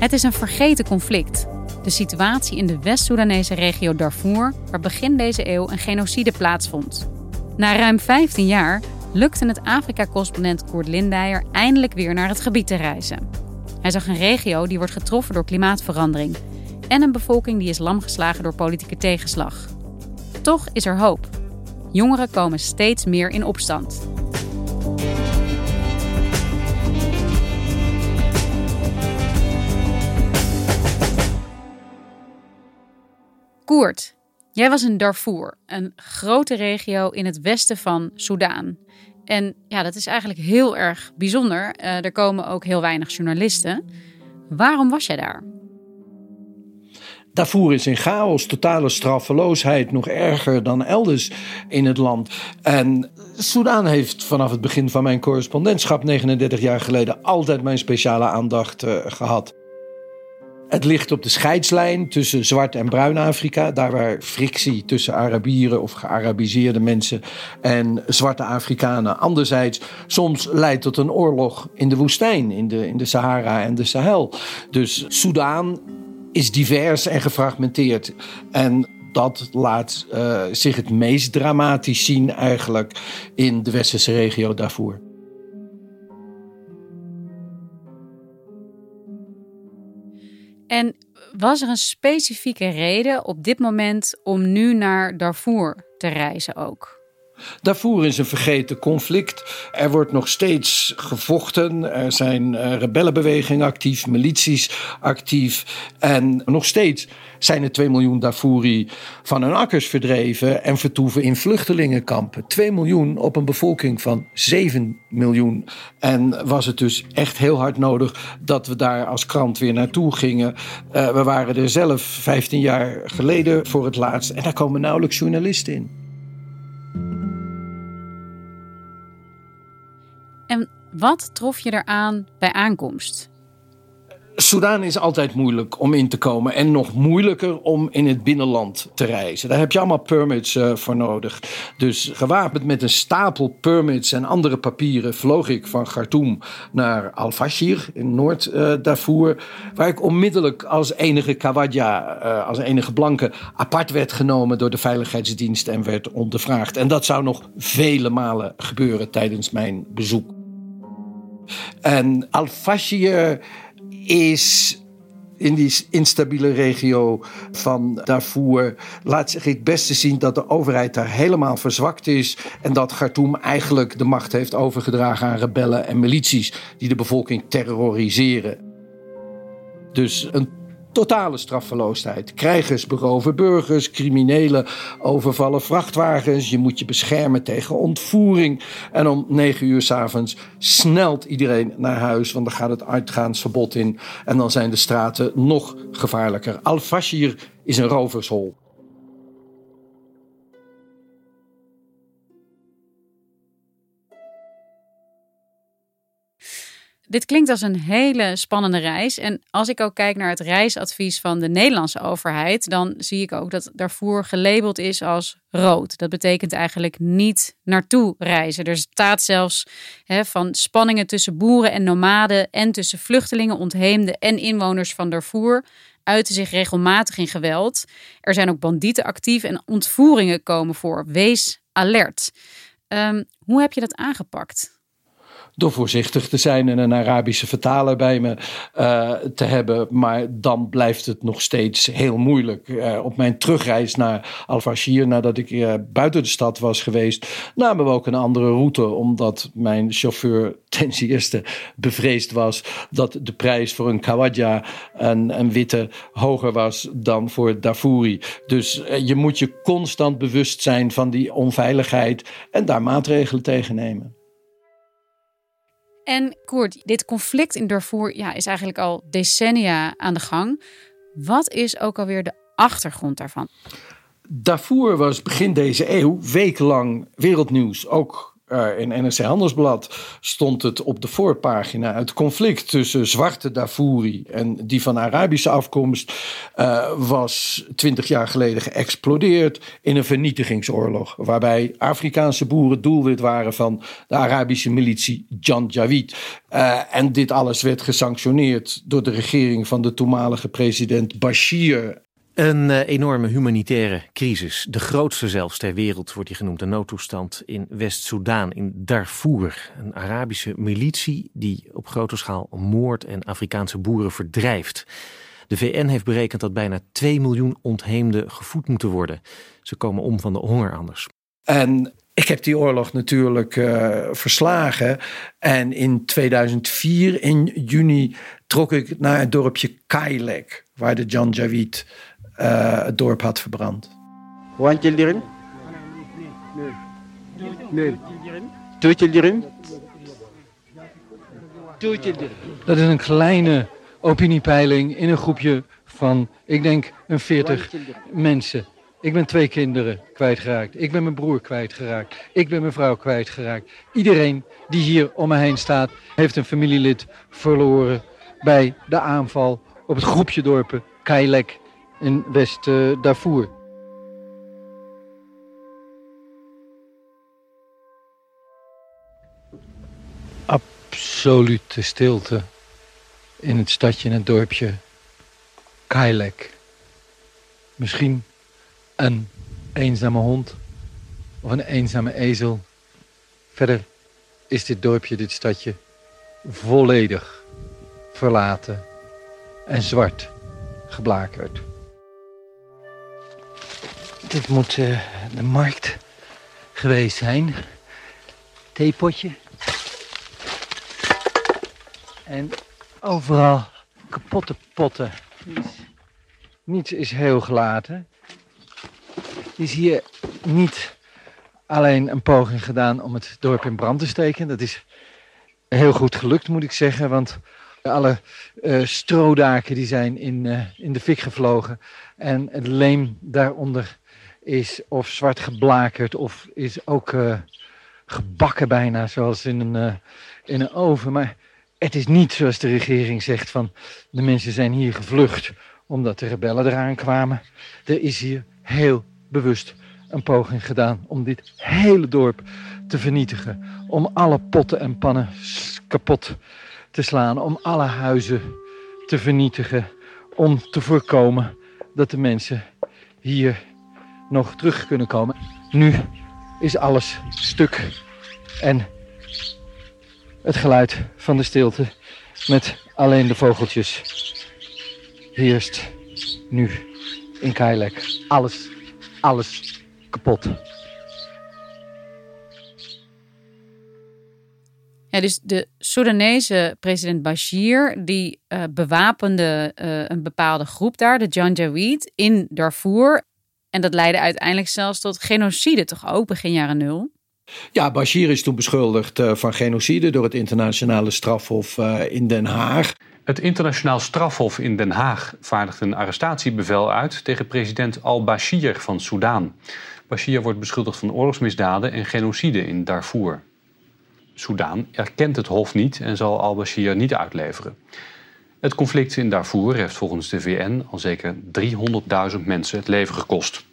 Het is een vergeten conflict. De situatie in de West-Soedanese regio Darfur, waar begin deze eeuw een genocide plaatsvond. Na ruim 15 jaar lukte het Afrika-correspondent Koert Lindijer eindelijk weer naar het gebied te reizen. Hij zag een regio die wordt getroffen door klimaatverandering en een bevolking die is lamgeslagen door politieke tegenslag. Toch is er hoop. Jongeren komen steeds meer in opstand. Koert, jij was in Darfur, een grote regio in het westen van Soudaan. En ja, dat is eigenlijk heel erg bijzonder. Uh, er komen ook heel weinig journalisten. Waarom was jij daar? Darfur is in chaos, totale straffeloosheid, nog erger dan elders in het land. En Soudaan heeft vanaf het begin van mijn correspondentschap, 39 jaar geleden, altijd mijn speciale aandacht uh, gehad. Het ligt op de scheidslijn tussen Zwart- en Bruin-Afrika. Daar waar frictie tussen Arabieren of gearabiseerde mensen en zwarte Afrikanen anderzijds soms leidt tot een oorlog in de woestijn, in de, in de Sahara en de Sahel. Dus Soudaan is divers en gefragmenteerd. En dat laat uh, zich het meest dramatisch zien eigenlijk in de westerse regio Darfur. En was er een specifieke reden op dit moment om nu naar Darfur te reizen ook? Darfur is een vergeten conflict. Er wordt nog steeds gevochten. Er zijn uh, rebellenbewegingen actief, milities actief. En nog steeds zijn er 2 miljoen Darfuri van hun akkers verdreven en vertoeven in vluchtelingenkampen. 2 miljoen op een bevolking van 7 miljoen. En was het dus echt heel hard nodig dat we daar als krant weer naartoe gingen. Uh, we waren er zelf 15 jaar geleden voor het laatst en daar komen nauwelijks journalisten in. Wat trof je eraan bij aankomst? Soudaan is altijd moeilijk om in te komen en nog moeilijker om in het binnenland te reizen. Daar heb je allemaal permits uh, voor nodig. Dus gewapend met een stapel permits en andere papieren vloog ik van Khartoum naar Al-Fashir in Noord-Darfur. Waar ik onmiddellijk als enige Kawadja, uh, als enige blanke, apart werd genomen door de veiligheidsdienst en werd ondervraagd. En dat zou nog vele malen gebeuren tijdens mijn bezoek. En Al-Fashir is in die instabiele regio van Darfur laat zich het beste zien dat de overheid daar helemaal verzwakt is en dat Khartoum eigenlijk de macht heeft overgedragen aan rebellen en milities die de bevolking terroriseren. Dus een Totale straffeloosheid. Krijgers beroven burgers, criminelen overvallen vrachtwagens. Je moet je beschermen tegen ontvoering. En om negen uur s'avonds snelt iedereen naar huis, want dan gaat het uitgaansverbod in. En dan zijn de straten nog gevaarlijker. Al-Fashir is een rovershol. Dit klinkt als een hele spannende reis. En als ik ook kijk naar het reisadvies van de Nederlandse overheid, dan zie ik ook dat Darfur gelabeld is als rood. Dat betekent eigenlijk niet naartoe reizen. Er staat zelfs van spanningen tussen boeren en nomaden en tussen vluchtelingen, ontheemden en inwoners van Darfur. uiten zich regelmatig in geweld. Er zijn ook bandieten actief en ontvoeringen komen voor. Wees alert. Um, hoe heb je dat aangepakt? Door voorzichtig te zijn en een Arabische vertaler bij me uh, te hebben. Maar dan blijft het nog steeds heel moeilijk. Uh, op mijn terugreis naar Al-Fashir, nadat ik uh, buiten de stad was geweest, namen we ook een andere route. Omdat mijn chauffeur ten eerste bevreesd was dat de prijs voor een Kawadja, een, een witte, hoger was dan voor Darfuri. Dus je moet je constant bewust zijn van die onveiligheid en daar maatregelen tegen nemen. En Koert, dit conflict in Darfur ja, is eigenlijk al decennia aan de gang. Wat is ook alweer de achtergrond daarvan? Darfur was begin deze eeuw wekenlang wereldnieuws. Ook uh, in NRC Handelsblad stond het op de voorpagina. Het conflict tussen zwarte Darfuri en die van Arabische afkomst uh, was twintig jaar geleden geëxplodeerd in een vernietigingsoorlog. Waarbij Afrikaanse boeren doelwit waren van de Arabische militie Janjaweed. Uh, en dit alles werd gesanctioneerd door de regering van de toenmalige president Bashir. Een uh, enorme humanitaire crisis, de grootste zelfs ter wereld, wordt die genoemd. De noodtoestand in West-Soedan, in Darfur. Een Arabische militie die op grote schaal moord en Afrikaanse boeren verdrijft. De VN heeft berekend dat bijna 2 miljoen ontheemden gevoed moeten worden. Ze komen om van de honger anders. En ik heb die oorlog natuurlijk uh, verslagen. En in 2004, in juni, trok ik naar het dorpje Kailek, waar de Janjaweed uh, het dorp had verbrand. One children? Nee. Two children. Dat is een kleine opiniepeiling in een groepje van, ik denk, een 40 mensen. Ik ben twee kinderen kwijtgeraakt. Ik ben mijn broer kwijtgeraakt. Ik ben mijn vrouw kwijtgeraakt. Iedereen die hier om me heen staat, heeft een familielid verloren bij de aanval op het groepje dorpen Kailek in West-Darfur. Absolute stilte in het stadje en het dorpje Kailek. Misschien een eenzame hond of een eenzame ezel. Verder is dit dorpje, dit stadje, volledig verlaten en zwart geblakerd. Dit moet uh, de markt geweest zijn. Theepotje. En overal kapotte potten. Niets, is heel gelaten. Er is hier niet alleen een poging gedaan om het dorp in brand te steken. Dat is heel goed gelukt, moet ik zeggen. Want alle uh, strodaken die zijn in, uh, in de fik gevlogen. En het leem daaronder is of zwart geblakerd of is ook uh, gebakken bijna, zoals in een, uh, in een oven. Maar het is niet zoals de regering zegt van de mensen zijn hier gevlucht omdat de rebellen eraan kwamen. Er is hier heel bewust een poging gedaan om dit hele dorp te vernietigen. Om alle potten en pannen kapot te slaan. Om alle huizen te vernietigen. Om te voorkomen dat de mensen hier nog terug kunnen komen. Nu is alles stuk en het geluid van de stilte met alleen de vogeltjes heerst nu in Kailek. Alles, alles kapot. Ja, dus de Soedanese president Bashir, die uh, bewapende uh, een bepaalde groep daar, de Janjaweed, in Darfur. En dat leidde uiteindelijk zelfs tot genocide, toch ook begin jaren nul? Ja, Bashir is toen beschuldigd uh, van genocide door het internationale strafhof uh, in Den Haag. Het internationaal strafhof in Den Haag vaardigt een arrestatiebevel uit tegen president al-Bashir van Soudaan. Bashir wordt beschuldigd van oorlogsmisdaden en genocide in Darfur. Soudaan erkent het hof niet en zal al-Bashir niet uitleveren. Het conflict in Darfur heeft volgens de VN al zeker 300.000 mensen het leven gekost.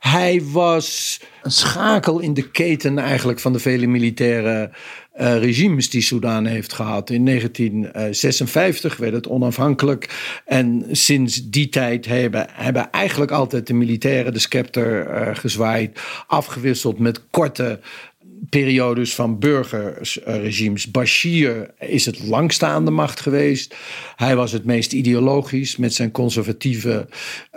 Hij was een schakel in de keten eigenlijk van de vele militaire uh, regimes die Soedan heeft gehad. In 1956 werd het onafhankelijk. En sinds die tijd hebben, hebben eigenlijk altijd de militairen de scepter uh, gezwaaid. Afgewisseld met korte periodes van burgerregimes. Bashir is het langst aan de macht geweest. Hij was het meest ideologisch met zijn conservatieve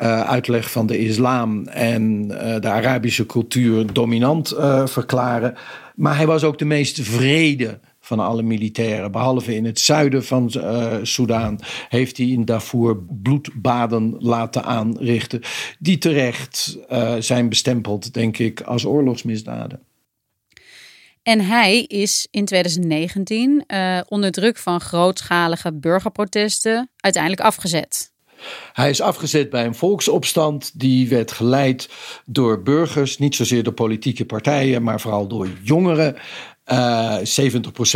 uh, uitleg van de islam en uh, de Arabische cultuur dominant uh, verklaren. Maar hij was ook de meest vrede van alle militairen. Behalve in het zuiden van uh, heeft hij in Darfur bloedbaden laten aanrichten. Die terecht zijn bestempeld, denk ik, als oorlogsmisdaden. En hij is in 2019 uh, onder druk van grootschalige burgerprotesten uiteindelijk afgezet. Hij is afgezet bij een volksopstand die werd geleid door burgers, niet zozeer door politieke partijen, maar vooral door jongeren. Uh, 70%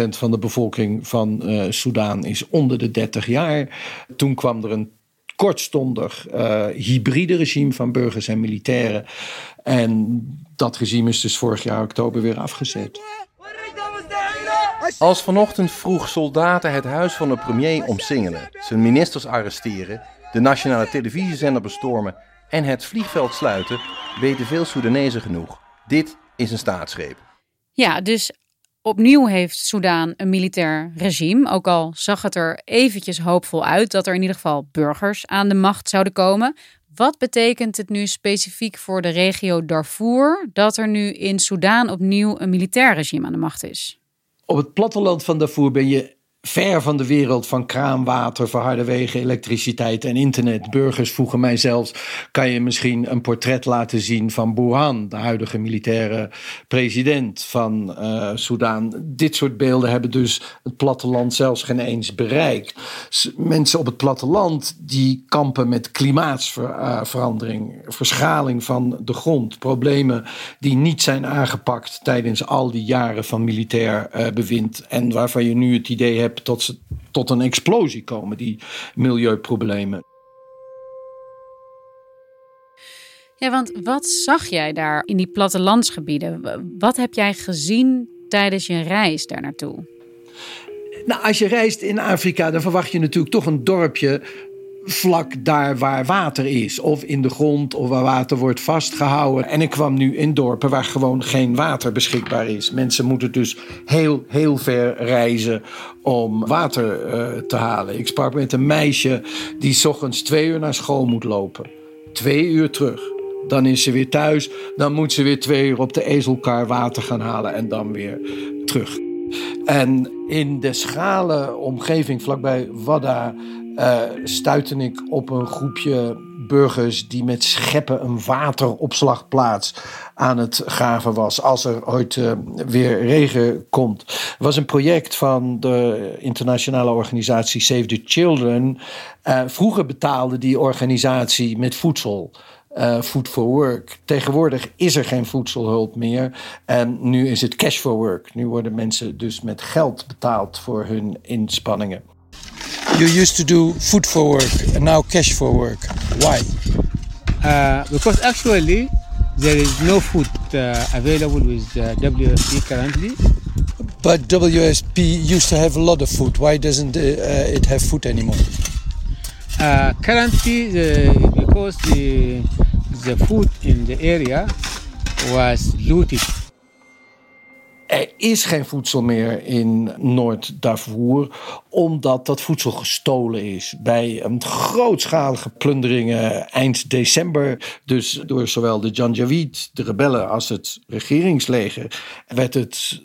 van de bevolking van uh, Soudaan is onder de 30 jaar. Toen kwam er een kortstondig uh, hybride regime van burgers en militairen. En dat regime is dus vorig jaar oktober weer afgezet. Als vanochtend vroeg soldaten het huis van de premier omsingelen, zijn ministers arresteren, de nationale televisiezender bestormen en het vliegveld sluiten, weten veel Soedanezen genoeg. Dit is een staatsgreep. Ja, dus opnieuw heeft Soudaan een militair regime. Ook al zag het er eventjes hoopvol uit dat er in ieder geval burgers aan de macht zouden komen. Wat betekent het nu specifiek voor de regio Darfur dat er nu in Soudaan opnieuw een militair regime aan de macht is? Op het platteland van Darfur ben je ver van de wereld van kraanwater, verharde wegen, elektriciteit en internet. Burgers vroegen mij zelfs: kan je misschien een portret laten zien van Burhan, de huidige militaire president van uh, Soudaan? Dit soort beelden hebben dus het platteland zelfs geen eens bereikt. Mensen op het platteland die kampen met klimaatsverandering, verschaling van de grond, problemen die niet zijn aangepakt tijdens al die jaren van militair uh, bewind en waarvan je nu het idee hebt tot, ze, tot een explosie komen, die milieuproblemen. Ja, want wat zag jij daar in die plattelandsgebieden? Wat heb jij gezien tijdens je reis daar naartoe? Nou, als je reist in Afrika, dan verwacht je natuurlijk toch een dorpje vlak daar waar water is. Of in de grond, of waar water wordt vastgehouden. En ik kwam nu in dorpen waar gewoon geen water beschikbaar is. Mensen moeten dus heel, heel ver reizen om water uh, te halen. Ik sprak met een meisje die s ochtends twee uur naar school moet lopen. Twee uur terug. Dan is ze weer thuis. Dan moet ze weer twee uur op de ezelkar water gaan halen en dan weer terug. En in de schrale omgeving vlakbij Wadda uh, stuitte ik op een groepje burgers die met scheppen een wateropslagplaats aan het graven was als er ooit uh, weer regen komt. Het was een project van de internationale organisatie Save the Children. Uh, vroeger betaalde die organisatie met voedsel. Food for work. Tegenwoordig is er geen voedselhulp meer. En nu is het cash for work. Nu worden mensen dus met geld betaald voor hun inspanningen. You used to do food for work and now cash for work. Why? Uh, because actually there is no food uh, available with uh, WFP currently. But WSP used to have a lot of food. Why doesn't it have food anymore? currently, the, because the, the food in the area was looted. Er is geen voedsel meer in Noord-Darfur, omdat dat voedsel gestolen is. Bij een grootschalige plunderingen eind december, dus door zowel de Janjaweed, de rebellen, als het regeringsleger, werd het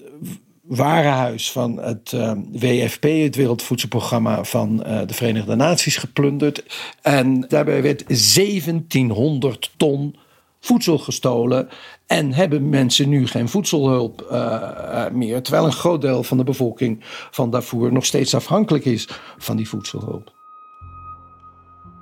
warenhuis van het uh, WFP, het Wereldvoedselprogramma van uh, de Verenigde Naties, geplunderd. En daarbij werd 1700 ton voedsel gestolen. En hebben mensen nu geen voedselhulp uh, meer. Terwijl een groot deel van de bevolking van Darfur nog steeds afhankelijk is van die voedselhulp.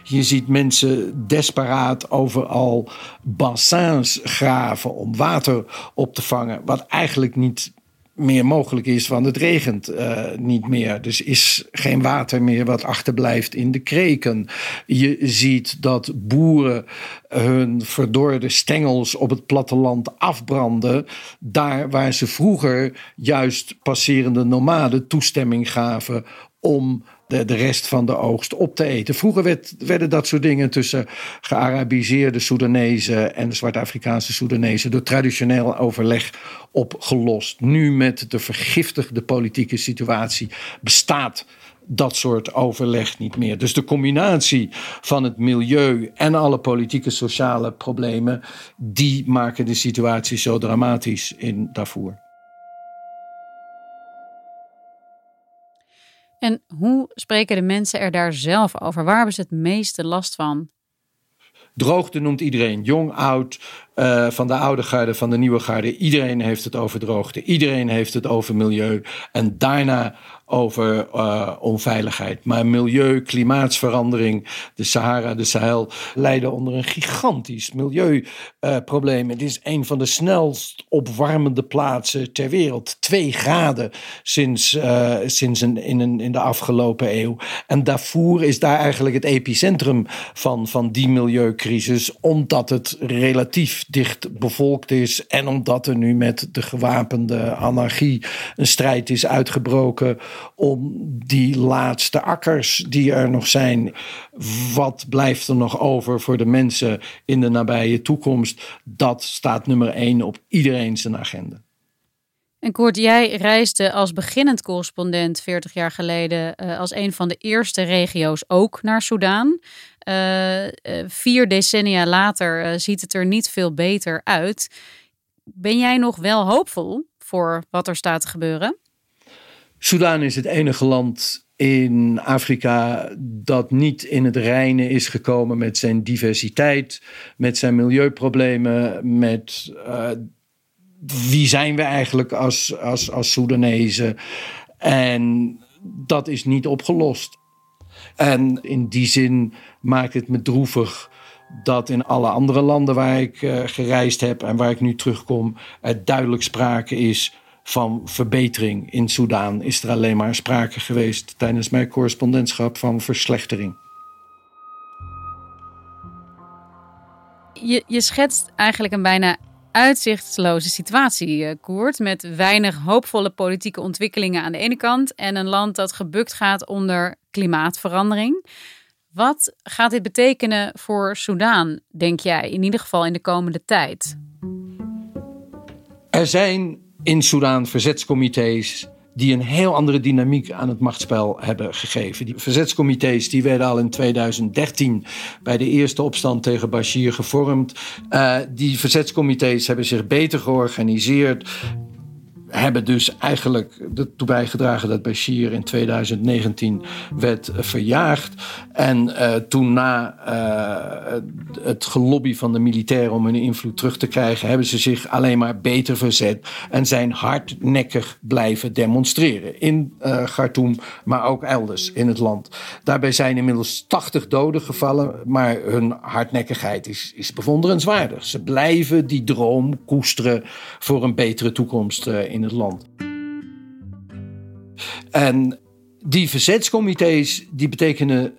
Je ziet mensen desperaat overal bassins graven om water op te vangen. Wat eigenlijk niet meer mogelijk is, want het regent uh, niet meer. Dus is geen water meer wat achterblijft in de kreken. Je ziet dat boeren hun verdorde stengels op het platteland afbranden. Daar waar ze vroeger juist passerende nomaden toestemming gaven om de, de rest van de oogst op te eten. Vroeger werd, werden dat soort dingen tussen gearabiseerde Soedanezen en Zwart-Afrikaanse Soedanezen door traditioneel overleg opgelost. Nu met de vergiftigde politieke situatie bestaat dat soort overleg niet meer. Dus de combinatie van het milieu en alle politieke sociale problemen, die maken de situatie zo dramatisch in Darfur. En hoe spreken de mensen er daar zelf over? Waar hebben ze het meeste last van? Droogte noemt iedereen, jong, oud, uh, van de oude garde, van de nieuwe garde. Iedereen heeft het over droogte, iedereen heeft het over milieu. En daarna over uh, onveiligheid. Maar milieu, klimaatsverandering, de Sahara, de Sahel lijden onder een gigantisch milieuprobleem. Het is een van de snelst opwarmende plaatsen ter wereld. Twee graden sinds, uh, sinds in, in de afgelopen eeuw. En Darfur is daar eigenlijk het epicentrum van, van die milieucrisis, omdat het relatief dicht bevolkt is en omdat er nu met de gewapende anarchie een strijd is uitgebroken om die laatste akkers die er nog zijn. Wat blijft er nog over voor de mensen in de nabije toekomst? Dat staat nummer één op iedereen zijn agenda. En Koert, jij reisde als beginnend correspondent 40 jaar geleden uh, als een van de eerste regio's ook naar Soudaan. Uh, uh, vier decennia later ziet het er niet veel beter uit. Ben jij nog wel hoopvol voor wat er staat te gebeuren? Soudaan is het enige land in Afrika dat niet in het reine is gekomen met zijn diversiteit, met zijn milieuproblemen, met wie zijn we eigenlijk als, als, als Soedanezen. En dat is niet opgelost. En in die zin maakt het me droevig dat in alle andere landen waar ik uh, gereisd heb en waar ik nu terugkom, er duidelijk sprake is van verbetering. In Soudaan is er alleen maar sprake geweest tijdens mijn correspondentschap van verslechtering. Je, je schetst eigenlijk een bijna uitzichtsloze situatie, eh, Koert. Met weinig hoopvolle politieke ontwikkelingen aan de ene kant en een land dat gebukt gaat onder klimaatverandering. Wat gaat dit betekenen voor Soudaan, denk jij, in ieder geval in de komende tijd? Er zijn in Soudaan verzetscomité's die een heel andere dynamiek aan het machtsspel hebben gegeven. Die verzetscomité's die werden al in 2013 bij de eerste opstand tegen Bashir gevormd. Uh, die verzetscomité's hebben zich beter georganiseerd hebben dus eigenlijk ertoe bijgedragen dat Bashir in 2019 werd verjaagd. En uh, toen na uh, het gelobby van de militairen om hun invloed terug te krijgen, hebben ze zich alleen maar beter verzet en zijn hardnekkig blijven demonstreren. In uh, Khartoum, maar ook elders in het land. Daarbij zijn inmiddels 80 doden gevallen, maar hun hardnekkigheid is, is bewonderenswaardig. Ze blijven die droom koesteren voor een betere toekomst in het land. En die verzetscomité's die betekenen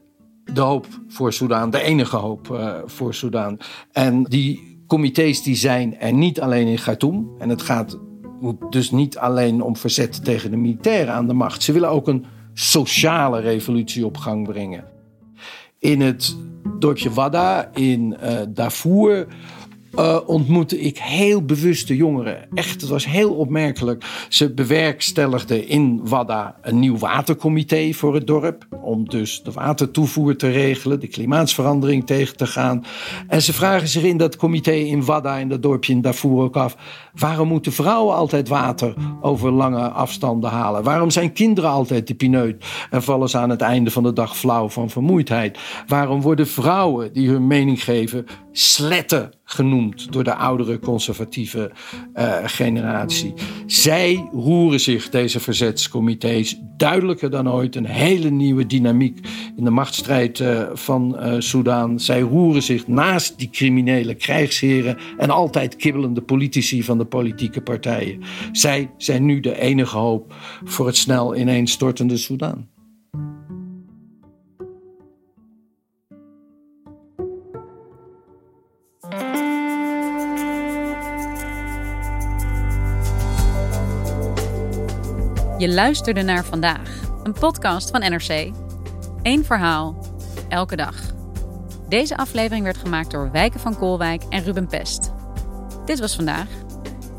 de hoop voor Soudaan, de enige hoop uh, voor Soudaan. En die comité's die zijn er niet alleen in Khartoum. En het gaat dus niet alleen om verzet tegen de militairen aan de macht. Ze willen ook een sociale revolutie op gang brengen. In het dorpje Wada in uh, Darfur uh, ontmoette ik heel bewuste jongeren. Echt, het was heel opmerkelijk. Ze bewerkstelligden in Wadda een nieuw watercomité voor het dorp. Om dus de watertoevoer te regelen, de klimaatsverandering tegen te gaan. En ze vragen zich in dat comité in Wadda, in dat dorpje in Darfur ook af. Waarom moeten vrouwen altijd water over lange afstanden halen? Waarom zijn kinderen altijd de pineut en vallen ze aan het einde van de dag flauw van vermoeidheid? Waarom worden vrouwen die hun mening geven sletten genoemd door de oudere conservatieve uh, generatie. Zij roeren zich, deze verzetscomité's, duidelijker dan ooit. Een hele nieuwe dynamiek in de machtsstrijd uh, van uh, Soudaan. Zij roeren zich naast die criminele krijgsheren en altijd kibbelende politici van de politieke partijen. Zij zijn nu de enige hoop voor het snel ineenstortende Soudaan. Je luisterde naar vandaag, een podcast van NRC. Eén verhaal, elke dag. Deze aflevering werd gemaakt door Wijken van Koolwijk en Ruben Pest. Dit was vandaag.